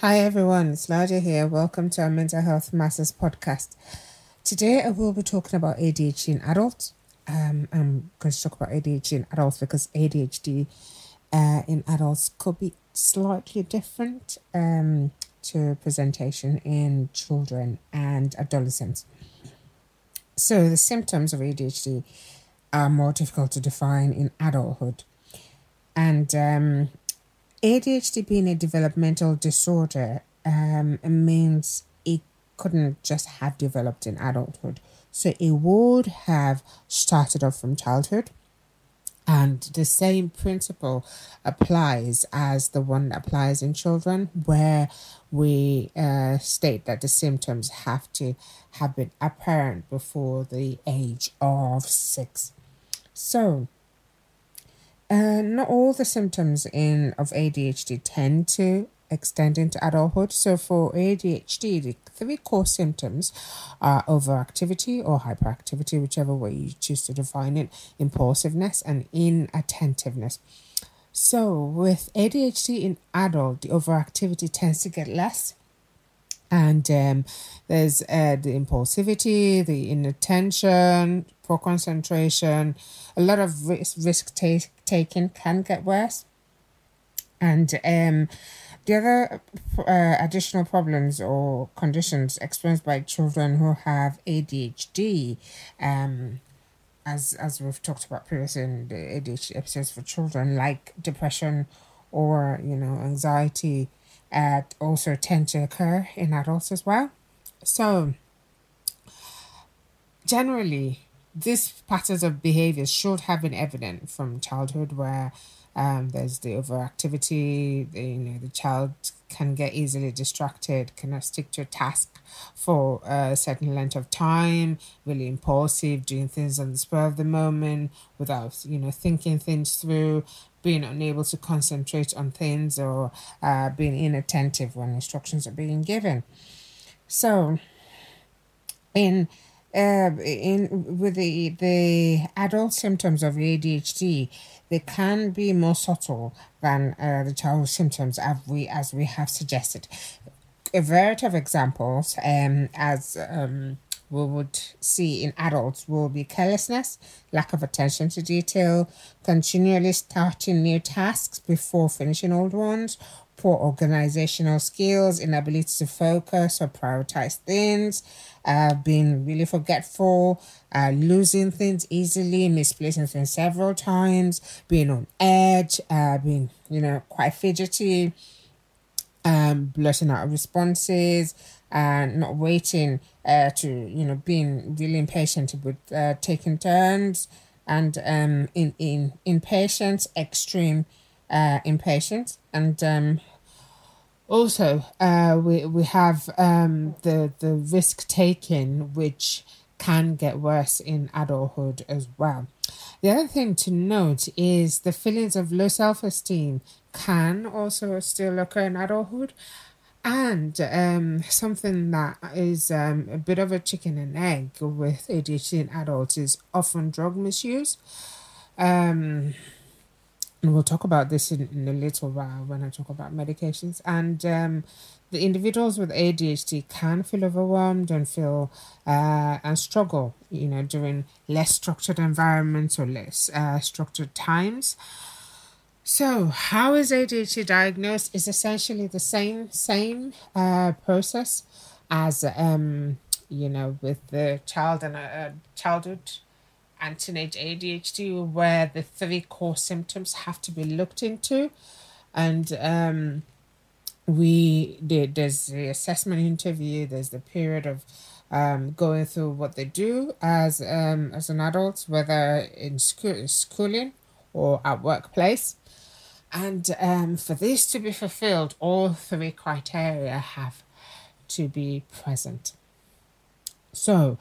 Hi everyone, it's Ladia here. Welcome to our Mental Health Matters podcast. Today I will be talking about ADHD in adults. Um, I'm going to talk about ADHD in adults because ADHD uh, in adults could be slightly different um, to presentation in children and adolescents. So the symptoms of ADHD are more difficult to define in adulthood. And um, ADHD being a developmental disorder um, means it couldn't just have developed in adulthood. So it would have started off from childhood. And the same principle applies as the one that applies in children, where we uh, state that the symptoms have to have been apparent before the age of six. So, uh, not all the symptoms in of ADHD tend to extend into adulthood. So for ADHD, the three core symptoms are overactivity or hyperactivity, whichever way you choose to define it, impulsiveness and inattentiveness. So with ADHD in adult, the overactivity tends to get less. And um, there's uh, the impulsivity, the inattention, poor concentration, a lot of risk, risk take, taking can get worse. And um, the other uh, additional problems or conditions experienced by children who have ADHD, um, as as we've talked about previously in the ADHD episodes for children, like depression or you know anxiety, uh, also tend to occur in adults as well. So generally, these patterns of behavior should have been evident from childhood where um, there's the overactivity, the, you know, the child can get easily distracted, cannot stick to a task for a certain length of time, really impulsive, doing things on the spur of the moment without, you know, thinking things through, being unable to concentrate on things or uh, being inattentive when instructions are being given. So, in uh, in with the the adult symptoms of ADHD, they can be more subtle than uh, the childhood symptoms, as we as we have suggested. A variety of examples, um, as um, we would see in adults, will be carelessness, lack of attention to detail, continually starting new tasks before finishing old ones, poor organizational skills, inability to focus or prioritize things, uh, being really forgetful, uh, losing things easily, misplacing things several times, being on edge, uh, being, you know, quite fidgety, um, blurting out responses, and not waiting uh, to, you know, being really impatient with uh, taking turns, and um, in, in impatience, extreme uh, impatience, and um, also uh, we we have um, the the risk taking, which can get worse in adulthood as well. The other thing to note is the feelings of low self esteem can also still occur in adulthood. And um, something that is um, a bit of a chicken and egg with ADHD in adults is often drug misuse. Um, and we'll talk about this in, in a little while when I talk about medications. And um, the individuals with ADHD can feel overwhelmed and feel uh, and struggle, you know, during less structured environments or less uh, structured times. So, how is ADHD diagnosed? Is essentially the same same uh, process as um, you know with the child and uh, childhood and teenage ADHD, where the three core symptoms have to be looked into. And um, we there's the assessment interview, there's the period of um, going through what they do as um, as an adult, whether in school, schooling or at workplace. And um, for this to be fulfilled, all three criteria have to be present. So,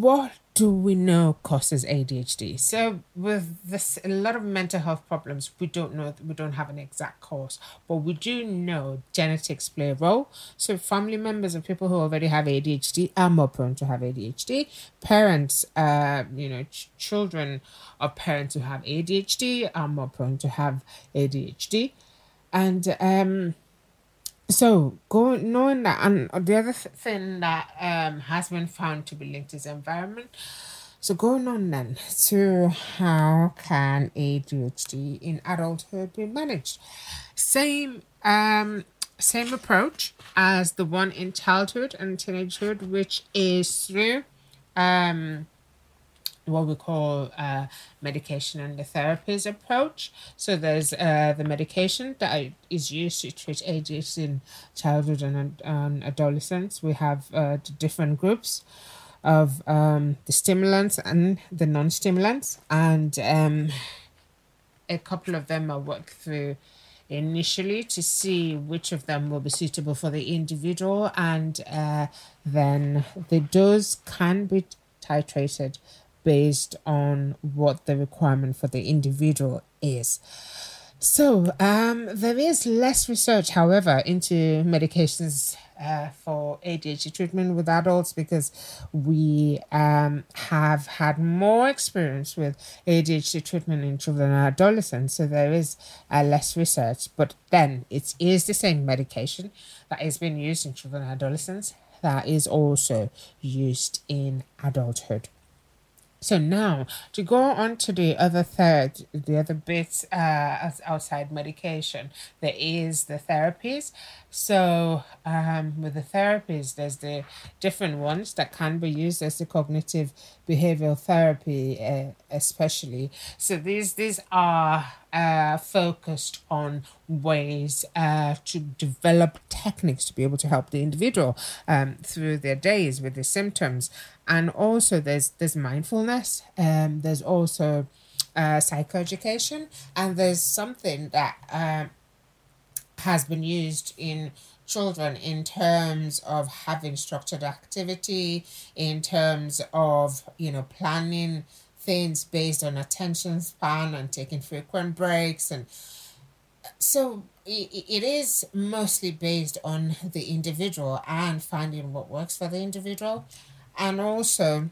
what do we know causes ADHD? So with this, a lot of mental health problems, we don't know, we don't have an exact cause, but we do know genetics play a role. So family members of people who already have ADHD are more prone to have ADHD. Parents, uh, you know, ch- children of parents who have ADHD are more prone to have ADHD, and um so, going knowing that, and the other thing that um has been found to be linked is environment. So, going on then to how can a ADHD in adulthood be managed? Same um same approach as the one in childhood and teenagehood, which is through um what we call uh, medication and the therapies approach. So there's uh, the medication that is used to treat ADHD in childhood and, and adolescence. We have uh, different groups of um, the stimulants and the non-stimulants, and um, a couple of them are worked through initially to see which of them will be suitable for the individual, and uh, then the dose can be titrated based on what the requirement for the individual is. So, um, there is less research, however, into medications uh, for ADHD treatment with adults because we um, have had more experience with ADHD treatment in children and adolescents. So, there is uh, less research, but then it is the same medication that is being used in children and adolescents that is also used in adulthood. So now to go on to the other third, the other bits uh, outside medication, there is the therapies. So um, with the therapies, there's the different ones that can be used as the cognitive behavioral therapy, uh, especially. So these these are uh, focused on ways uh, to develop techniques to be able to help the individual um, through their days with the symptoms. And also, there's there's mindfulness. Um, there's also uh, psychoeducation, and there's something that um, has been used in children in terms of having structured activity, in terms of you know planning things based on attention span and taking frequent breaks and so it is mostly based on the individual and finding what works for the individual and also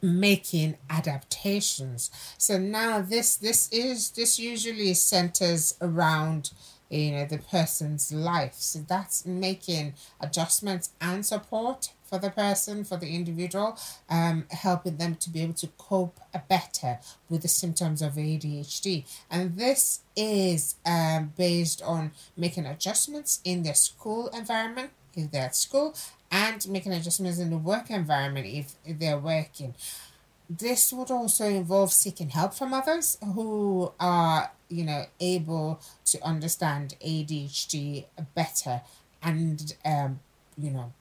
making adaptations. So now this this is this usually centers around you know the person's life. So that's making adjustments and support for the person for the individual um helping them to be able to cope better with the symptoms of adhd and this is um based on making adjustments in their school environment if they're at school and making adjustments in the work environment if, they're working. This would also involve seeking help from others who are you know able to understand ADHD better and um you know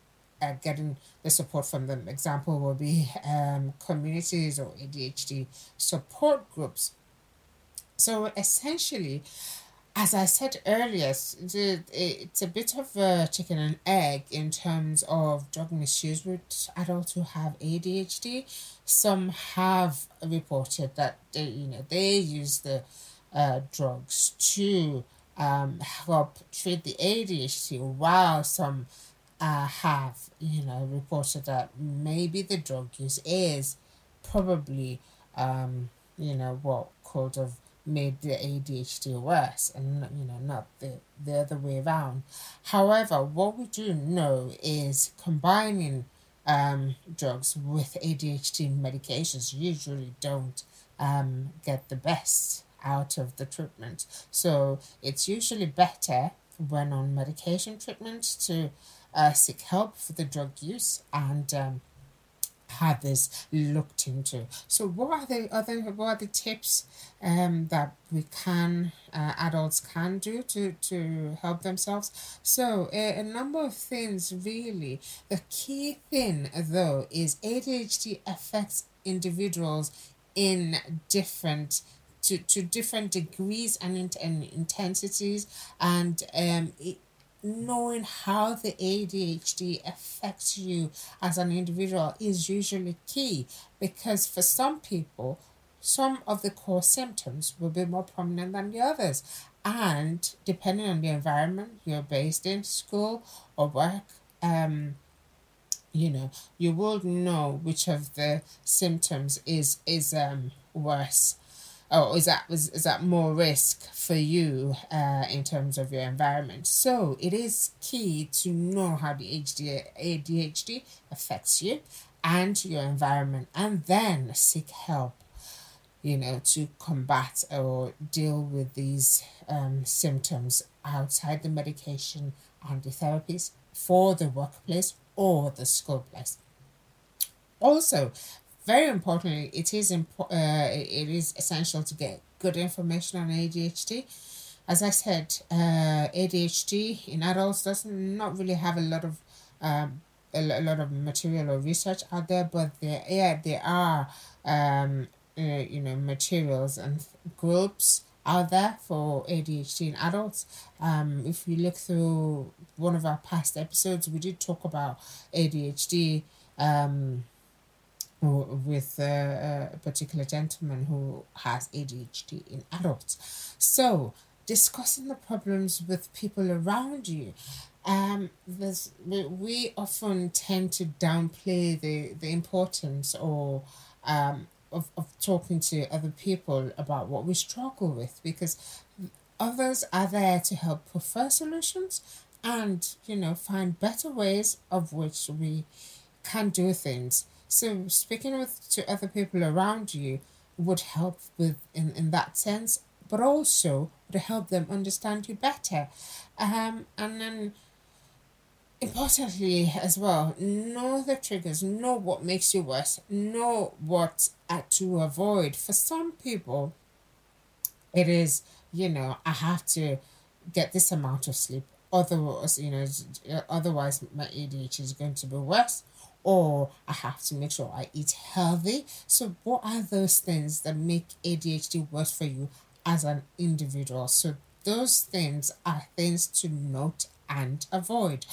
uh, getting the support from them example will be um communities or ADHD support groups so essentially as I said earlier, it's a bit of a chicken and egg in terms of drug misuse with adults who have ADHD. Some have reported that they, you know they use the uh, drugs to um, help treat the ADHD, while some uh, have, you know, reported that maybe the drug use is probably, um, you know, what could have made the ADHD worse and, you know, not the, the other way around. However, what we do know is combining um, drugs with ADHD medications usually don't um, get the best out of the treatment. So it's usually better when on medication treatment to uh, seek help for the drug use and um, have this looked into. So what are the other what are the tips um that we can uh, adults can do to to help themselves? So a, a number of things really. The key thing though is ADHD affects individuals in different to, to different degrees and, in, and intensities and um, it, knowing how the ADHD affects you as an individual is usually key because for some people, some of the core symptoms will be more prominent than the others. And depending on the environment you're based in, school or work, um, you know, you will know which of the symptoms is is um worse or is that is, is that more risk for you uh, in terms of your environment? So it is key to know how the ADHD, ADHD affects you and your environment and then seek help you know to combat or deal with these um, symptoms outside the medication and the therapies for the workplace or the school place. Also very importantly, it is impo- uh, it is essential to get good information on ADHD. As I said, uh, ADHD in adults does not really have a lot of um, a, lot of material or research out there, but there yeah there are um, uh, you know materials and groups out there for ADHD in adults. Um, if you look through one of our past episodes, we did talk about ADHD. Um, with a, a particular gentleman who has ADHD in adults. So, discussing the problems with people around you. Um, there's, we often tend to downplay the, the importance or um, of, of talking to other people about what we struggle with because others are there to help prefer solutions and you know find better ways of which we can do things so speaking with to other people around you would help with in, in that sense, but also would help them understand you better. Um, and then importantly as well, know the triggers, know what makes you worse, know what uh, to avoid. For some people, it is, you know, I have to get this amount of sleep. Otherwise, you know, otherwise my ADHD is going to be worse or I have to make sure I eat healthy. So, what are those things that make ADHD worse for you as an individual? So, those things are things to note and avoid,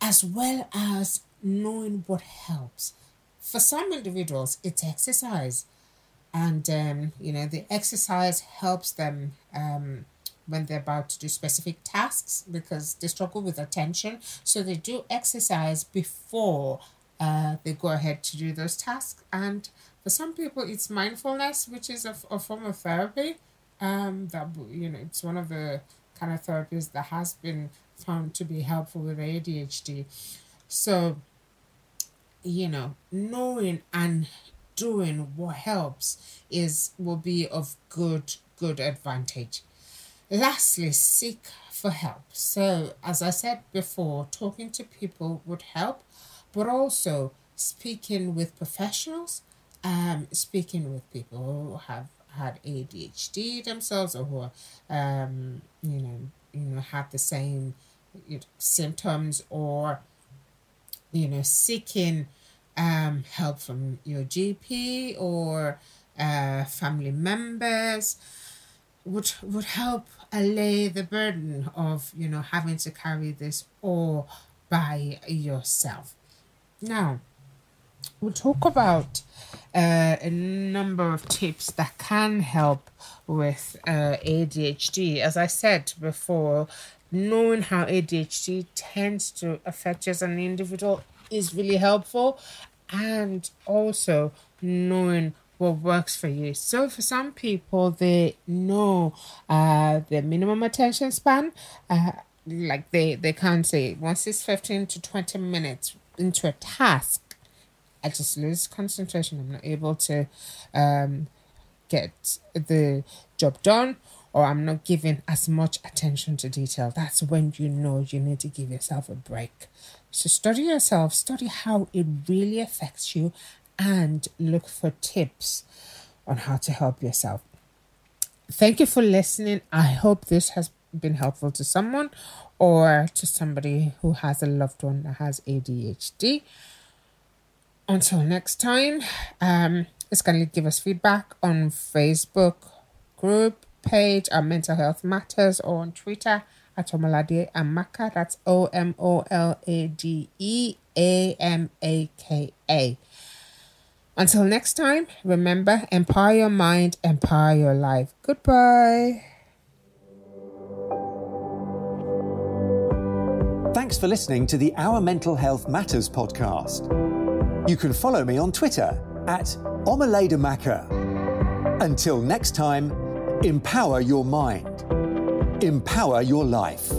as well as knowing what helps. For some individuals, it's exercise, and um, you know, the exercise helps them. Um, when they're about to do specific tasks because they struggle with attention. So they do exercise before uh, they go ahead to do those tasks. And for some people, it's mindfulness, which is a, a form of therapy. Um, that you know, it's one of the kind of therapies that has been found to be helpful with ADHD. So, you know, knowing and doing what helps is will be of good good advantage. Lastly, seek for help. So, as I said before, talking to people would help but also speaking with professionals, um, speaking with people who have had ADHD themselves or who are, um, you know, you know, have the same you know, symptoms or, you know, seeking um, help from your GP or uh, family members would would help allay the burden of you know having to carry this all by yourself. Now, we'll talk about uh, a number of tips that can help with uh, ADHD. As I said before, knowing how ADHD tends to affect you as an individual is really helpful, and also knowing what works for you. So for some people, they know uh, the minimum attention span. Uh, like they they can't say once it's 15 to 20 minutes into a task, I just lose concentration. I'm not able to um, get the job done, or I'm not giving as much attention to detail. That's when you know you need to give yourself a break. So, study yourself, study how it really affects you, and look for tips on how to help yourself. Thank you for listening. I hope this has been helpful to someone or to somebody who has a loved one that has ADHD. Until next time, um, it's going to give us feedback on Facebook group page at Mental Health Matters or on Twitter at Omolade Amaka. That's O M O L A D E A M A K A. Until next time, remember empower your mind, empower your life. Goodbye. Thanks for listening to the Our Mental Health Matters podcast. You can follow me on Twitter at Omolade Amaka. Until next time, empower your mind, empower your life.